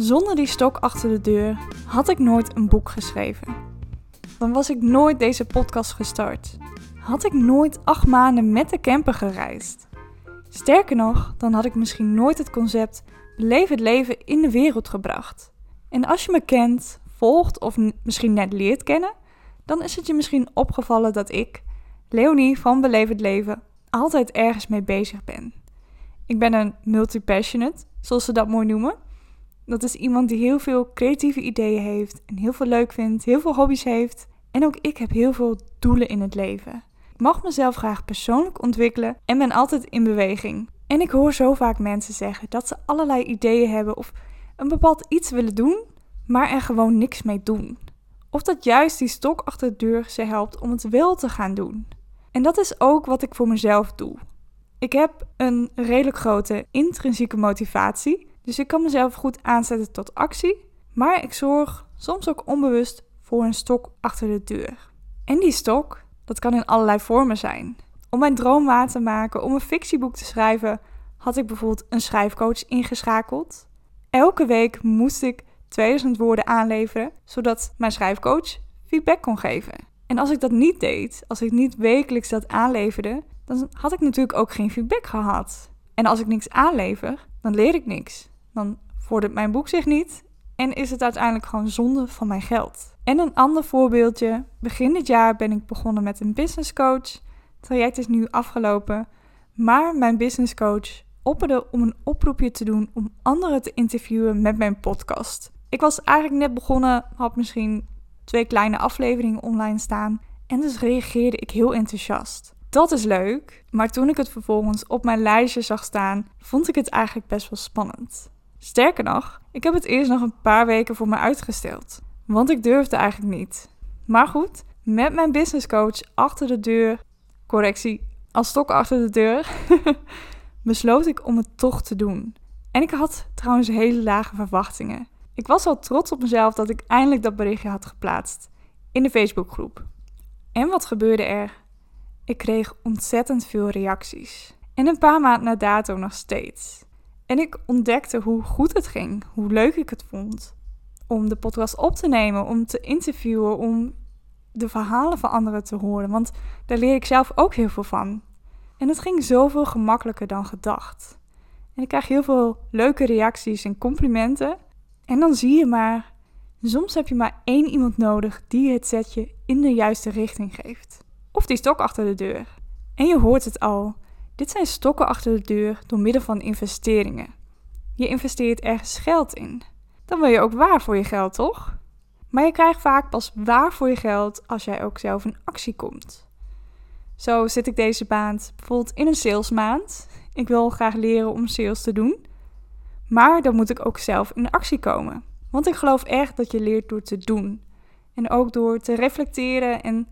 Zonder die stok achter de deur had ik nooit een boek geschreven. Dan was ik nooit deze podcast gestart. Had ik nooit acht maanden met de camper gereisd. Sterker nog, dan had ik misschien nooit het concept beleef het leven in de wereld gebracht. En als je me kent, volgt of misschien net leert kennen, dan is het je misschien opgevallen dat ik, Leonie van Beleef het Leven, altijd ergens mee bezig ben. Ik ben een multipassionate, zoals ze dat mooi noemen. Dat is iemand die heel veel creatieve ideeën heeft en heel veel leuk vindt, heel veel hobby's heeft. En ook ik heb heel veel doelen in het leven. Ik mag mezelf graag persoonlijk ontwikkelen en ben altijd in beweging. En ik hoor zo vaak mensen zeggen dat ze allerlei ideeën hebben of een bepaald iets willen doen, maar er gewoon niks mee doen. Of dat juist die stok achter de deur ze helpt om het wel te gaan doen. En dat is ook wat ik voor mezelf doe. Ik heb een redelijk grote intrinsieke motivatie, dus ik kan mezelf goed aanzetten tot actie, maar ik zorg soms ook onbewust voor een stok achter de deur. En die stok, dat kan in allerlei vormen zijn. Om mijn droom waar te maken, om een fictieboek te schrijven, had ik bijvoorbeeld een schrijfcoach ingeschakeld. Elke week moest ik 2000 woorden aanleveren, zodat mijn schrijfcoach feedback kon geven. En als ik dat niet deed, als ik niet wekelijks dat aanleverde, dan had ik natuurlijk ook geen feedback gehad. En als ik niks aanlever, dan leer ik niks. Dan vordert mijn boek zich niet en is het uiteindelijk gewoon zonde van mijn geld. En een ander voorbeeldje. Begin dit jaar ben ik begonnen met een business coach. Het traject is nu afgelopen. Maar mijn business coach opperde om een oproepje te doen om anderen te interviewen met mijn podcast. Ik was eigenlijk net begonnen, had misschien twee kleine afleveringen online staan. En dus reageerde ik heel enthousiast. Dat is leuk, maar toen ik het vervolgens op mijn lijstje zag staan, vond ik het eigenlijk best wel spannend. Sterker nog, ik heb het eerst nog een paar weken voor me uitgesteld, want ik durfde eigenlijk niet. Maar goed, met mijn businesscoach achter de deur, correctie, als stok achter de deur, besloot ik om het toch te doen. En ik had trouwens hele lage verwachtingen. Ik was al trots op mezelf dat ik eindelijk dat berichtje had geplaatst in de Facebookgroep. En wat gebeurde er? Ik kreeg ontzettend veel reacties. En een paar maanden na dato nog steeds. En ik ontdekte hoe goed het ging, hoe leuk ik het vond om de podcast op te nemen, om te interviewen, om de verhalen van anderen te horen. Want daar leer ik zelf ook heel veel van. En het ging zoveel gemakkelijker dan gedacht. En ik krijg heel veel leuke reacties en complimenten. En dan zie je maar, soms heb je maar één iemand nodig die het setje in de juiste richting geeft. Of die stok achter de deur. En je hoort het al. Dit zijn stokken achter de deur door middel van investeringen. Je investeert ergens geld in. Dan wil je ook waar voor je geld, toch? Maar je krijgt vaak pas waar voor je geld als jij ook zelf in actie komt. Zo zit ik deze maand bijvoorbeeld in een salesmaand. Ik wil graag leren om sales te doen. Maar dan moet ik ook zelf in actie komen. Want ik geloof echt dat je leert door te doen. En ook door te reflecteren en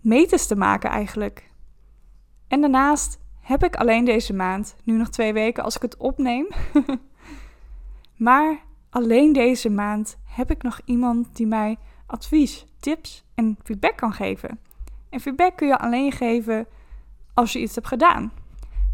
meters te maken eigenlijk. En daarnaast heb ik alleen deze maand, nu nog twee weken als ik het opneem. maar alleen deze maand heb ik nog iemand die mij advies, tips en feedback kan geven. En feedback kun je alleen geven als je iets hebt gedaan.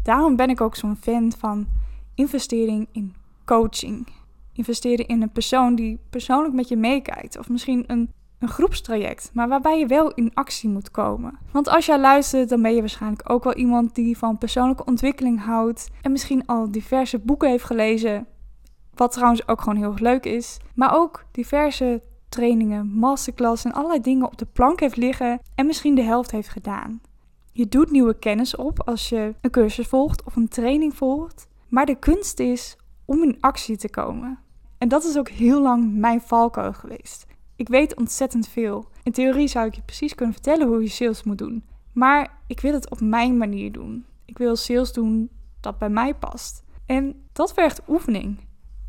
Daarom ben ik ook zo'n fan van investering in coaching. Investeren in een persoon die persoonlijk met je meekijkt. Of misschien een een groepstraject, maar waarbij je wel in actie moet komen. Want als jij luistert, dan ben je waarschijnlijk ook wel iemand die van persoonlijke ontwikkeling houdt en misschien al diverse boeken heeft gelezen, wat trouwens ook gewoon heel leuk is, maar ook diverse trainingen, masterclass en allerlei dingen op de plank heeft liggen en misschien de helft heeft gedaan. Je doet nieuwe kennis op als je een cursus volgt of een training volgt, maar de kunst is om in actie te komen. En dat is ook heel lang mijn valkuil geweest. Ik weet ontzettend veel. In theorie zou ik je precies kunnen vertellen hoe je sales moet doen. Maar ik wil het op mijn manier doen. Ik wil sales doen dat bij mij past. En dat vergt oefening.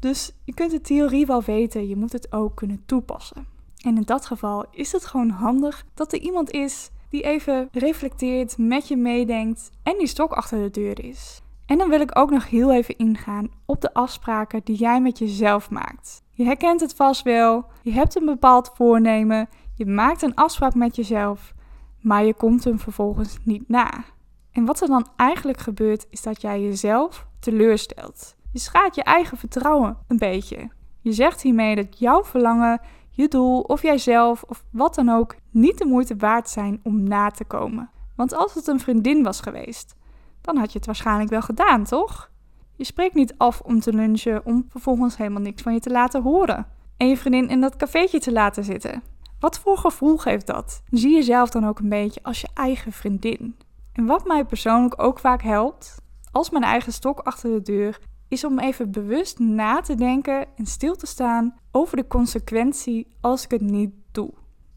Dus je kunt de theorie wel weten, je moet het ook kunnen toepassen. En in dat geval is het gewoon handig dat er iemand is die even reflecteert, met je meedenkt en die stok achter de deur is. En dan wil ik ook nog heel even ingaan op de afspraken die jij met jezelf maakt. Je herkent het vast wel, je hebt een bepaald voornemen, je maakt een afspraak met jezelf, maar je komt hem vervolgens niet na. En wat er dan eigenlijk gebeurt, is dat jij jezelf teleurstelt. Je schaadt je eigen vertrouwen een beetje. Je zegt hiermee dat jouw verlangen, je doel of jijzelf of wat dan ook niet de moeite waard zijn om na te komen. Want als het een vriendin was geweest, dan had je het waarschijnlijk wel gedaan, toch? Je spreekt niet af om te lunchen om vervolgens helemaal niks van je te laten horen. En je vriendin in dat cafeetje te laten zitten. Wat voor gevoel geeft dat? Zie jezelf dan ook een beetje als je eigen vriendin. En wat mij persoonlijk ook vaak helpt, als mijn eigen stok achter de deur, is om even bewust na te denken en stil te staan over de consequentie als ik het niet doe.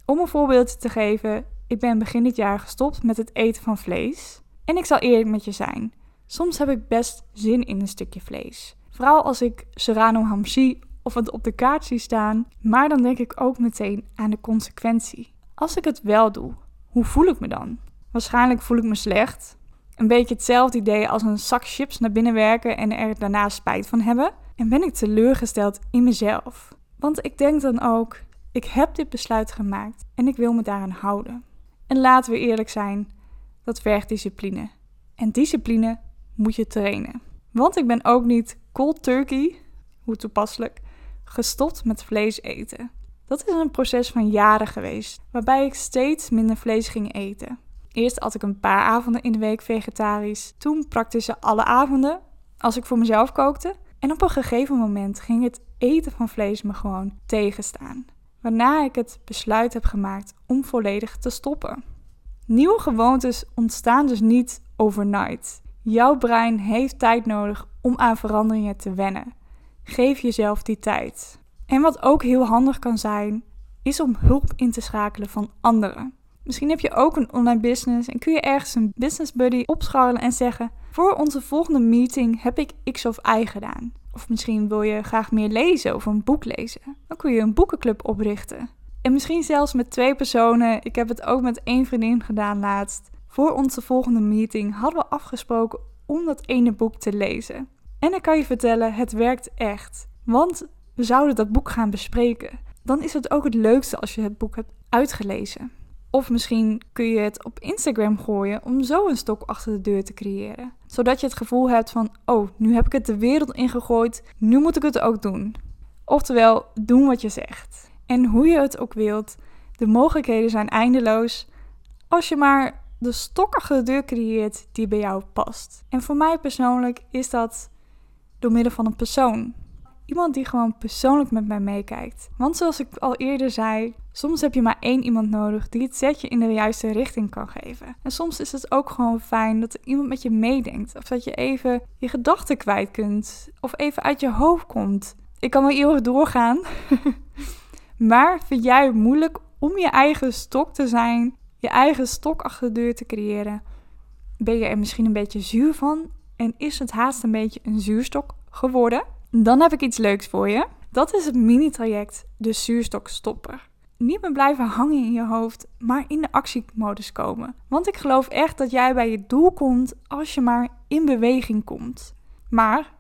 Om een voorbeeld te geven, ik ben begin dit jaar gestopt met het eten van vlees. En ik zal eerlijk met je zijn, soms heb ik best zin in een stukje vlees. Vooral als ik serrano ham zie of het op de kaart zie staan, maar dan denk ik ook meteen aan de consequentie. Als ik het wel doe, hoe voel ik me dan? Waarschijnlijk voel ik me slecht. Een beetje hetzelfde idee als een zak chips naar binnen werken en er daarna spijt van hebben. En ben ik teleurgesteld in mezelf. Want ik denk dan ook, ik heb dit besluit gemaakt en ik wil me daaraan houden. En laten we eerlijk zijn, dat vergt discipline. En discipline moet je trainen. Want ik ben ook niet cold turkey, hoe toepasselijk, gestopt met vlees eten. Dat is een proces van jaren geweest, waarbij ik steeds minder vlees ging eten. Eerst at ik een paar avonden in de week vegetarisch, toen praktisch alle avonden als ik voor mezelf kookte. En op een gegeven moment ging het eten van vlees me gewoon tegenstaan. Waarna ik het besluit heb gemaakt om volledig te stoppen. Nieuwe gewoontes ontstaan dus niet overnight. Jouw brein heeft tijd nodig om aan veranderingen te wennen. Geef jezelf die tijd. En wat ook heel handig kan zijn, is om hulp in te schakelen van anderen. Misschien heb je ook een online business en kun je ergens een business buddy opscharrelen en zeggen: Voor onze volgende meeting heb ik X of Y gedaan. Of misschien wil je graag meer lezen of een boek lezen. Dan kun je een boekenclub oprichten. En misschien zelfs met twee personen. Ik heb het ook met één vriendin gedaan laatst. Voor onze volgende meeting hadden we afgesproken om dat ene boek te lezen. En ik kan je vertellen, het werkt echt. Want we zouden dat boek gaan bespreken. Dan is het ook het leukste als je het boek hebt uitgelezen. Of misschien kun je het op Instagram gooien om zo een stok achter de deur te creëren. Zodat je het gevoel hebt van, oh, nu heb ik het de wereld ingegooid, nu moet ik het ook doen. Oftewel, doen wat je zegt. En hoe je het ook wilt, de mogelijkheden zijn eindeloos als je maar de stok achter de deur creëert die bij jou past. En voor mij persoonlijk is dat door middel van een persoon. Iemand die gewoon persoonlijk met mij meekijkt. Want zoals ik al eerder zei, soms heb je maar één iemand nodig die het zetje in de juiste richting kan geven. En soms is het ook gewoon fijn dat er iemand met je meedenkt. Of dat je even je gedachten kwijt kunt. Of even uit je hoofd komt. Ik kan wel eeuwig doorgaan. maar vind jij het moeilijk om je eigen stok te zijn? Je eigen stok achter de deur te creëren? Ben je er misschien een beetje zuur van? En is het haast een beetje een zuurstok geworden? Dan heb ik iets leuks voor je. Dat is het mini-traject De Zuurstokstopper. Niet meer blijven hangen in je hoofd, maar in de actiemodus komen. Want ik geloof echt dat jij bij je doel komt als je maar in beweging komt. Maar,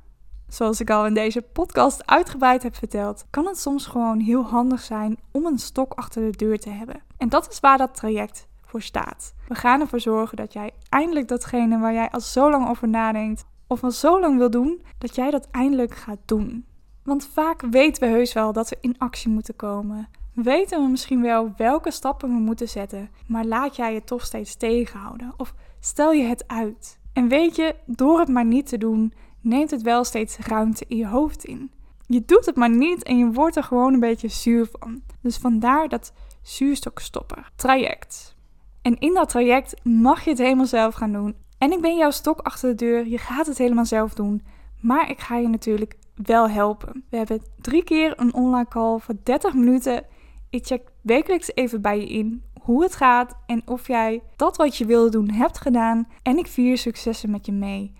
zoals ik al in deze podcast uitgebreid heb verteld, kan het soms gewoon heel handig zijn om een stok achter de deur te hebben. En dat is waar dat traject voor staat. We gaan ervoor zorgen dat jij eindelijk datgene waar jij al zo lang over nadenkt, of al zo lang wil doen, dat jij dat eindelijk gaat doen. Want vaak weten we heus wel dat we in actie moeten komen. Weten we misschien wel welke stappen we moeten zetten, maar laat jij je toch steeds tegenhouden? Of stel je het uit? En weet je, door het maar niet te doen, neemt het wel steeds ruimte in je hoofd in. Je doet het maar niet en je wordt er gewoon een beetje zuur van. Dus vandaar dat zuurstokstopper traject. En in dat traject mag je het helemaal zelf gaan doen. En ik ben jouw stok achter de deur. Je gaat het helemaal zelf doen. Maar ik ga je natuurlijk wel helpen. We hebben drie keer een online call voor 30 minuten. Ik check wekelijks even bij je in hoe het gaat en of jij dat wat je wilde doen hebt gedaan. En ik vier successen met je mee.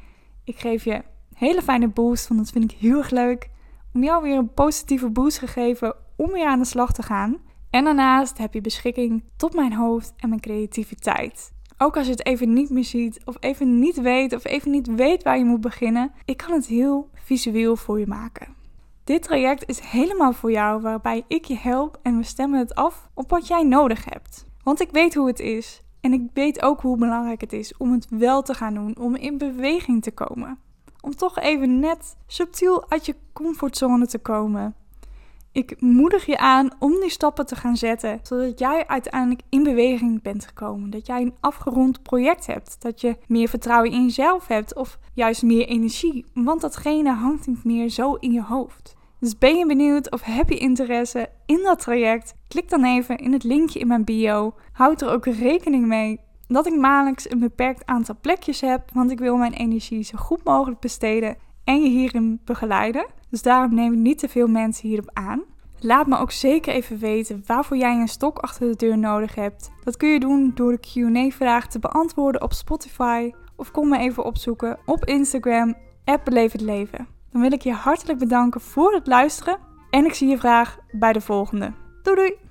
Ik geef je hele fijne boost, want dat vind ik heel erg leuk. Om jou weer een positieve boost geven om weer aan de slag te gaan. En daarnaast heb je beschikking tot mijn hoofd en mijn creativiteit. Ook als je het even niet meer ziet, of even niet weet, of even niet weet waar je moet beginnen, ik kan het heel visueel voor je maken. Dit traject is helemaal voor jou, waarbij ik je help en we stemmen het af op wat jij nodig hebt. Want ik weet hoe het is. En ik weet ook hoe belangrijk het is om het wel te gaan doen, om in beweging te komen. Om toch even net subtiel uit je comfortzone te komen. Ik moedig je aan om die stappen te gaan zetten, zodat jij uiteindelijk in beweging bent gekomen. Dat jij een afgerond project hebt, dat je meer vertrouwen in jezelf hebt of juist meer energie, want datgene hangt niet meer zo in je hoofd. Dus ben je benieuwd of heb je interesse in dat traject? Klik dan even in het linkje in mijn bio. Houd er ook rekening mee dat ik maandelijks een beperkt aantal plekjes heb, want ik wil mijn energie zo goed mogelijk besteden en je hierin begeleiden. Dus daarom neem ik niet te veel mensen hierop aan. Laat me ook zeker even weten waarvoor jij een stok achter de deur nodig hebt. Dat kun je doen door de QA-vraag te beantwoorden op Spotify of kom me even opzoeken op Instagram, het Leven. Dan wil ik je hartelijk bedanken voor het luisteren en ik zie je graag bij de volgende. Doei doei!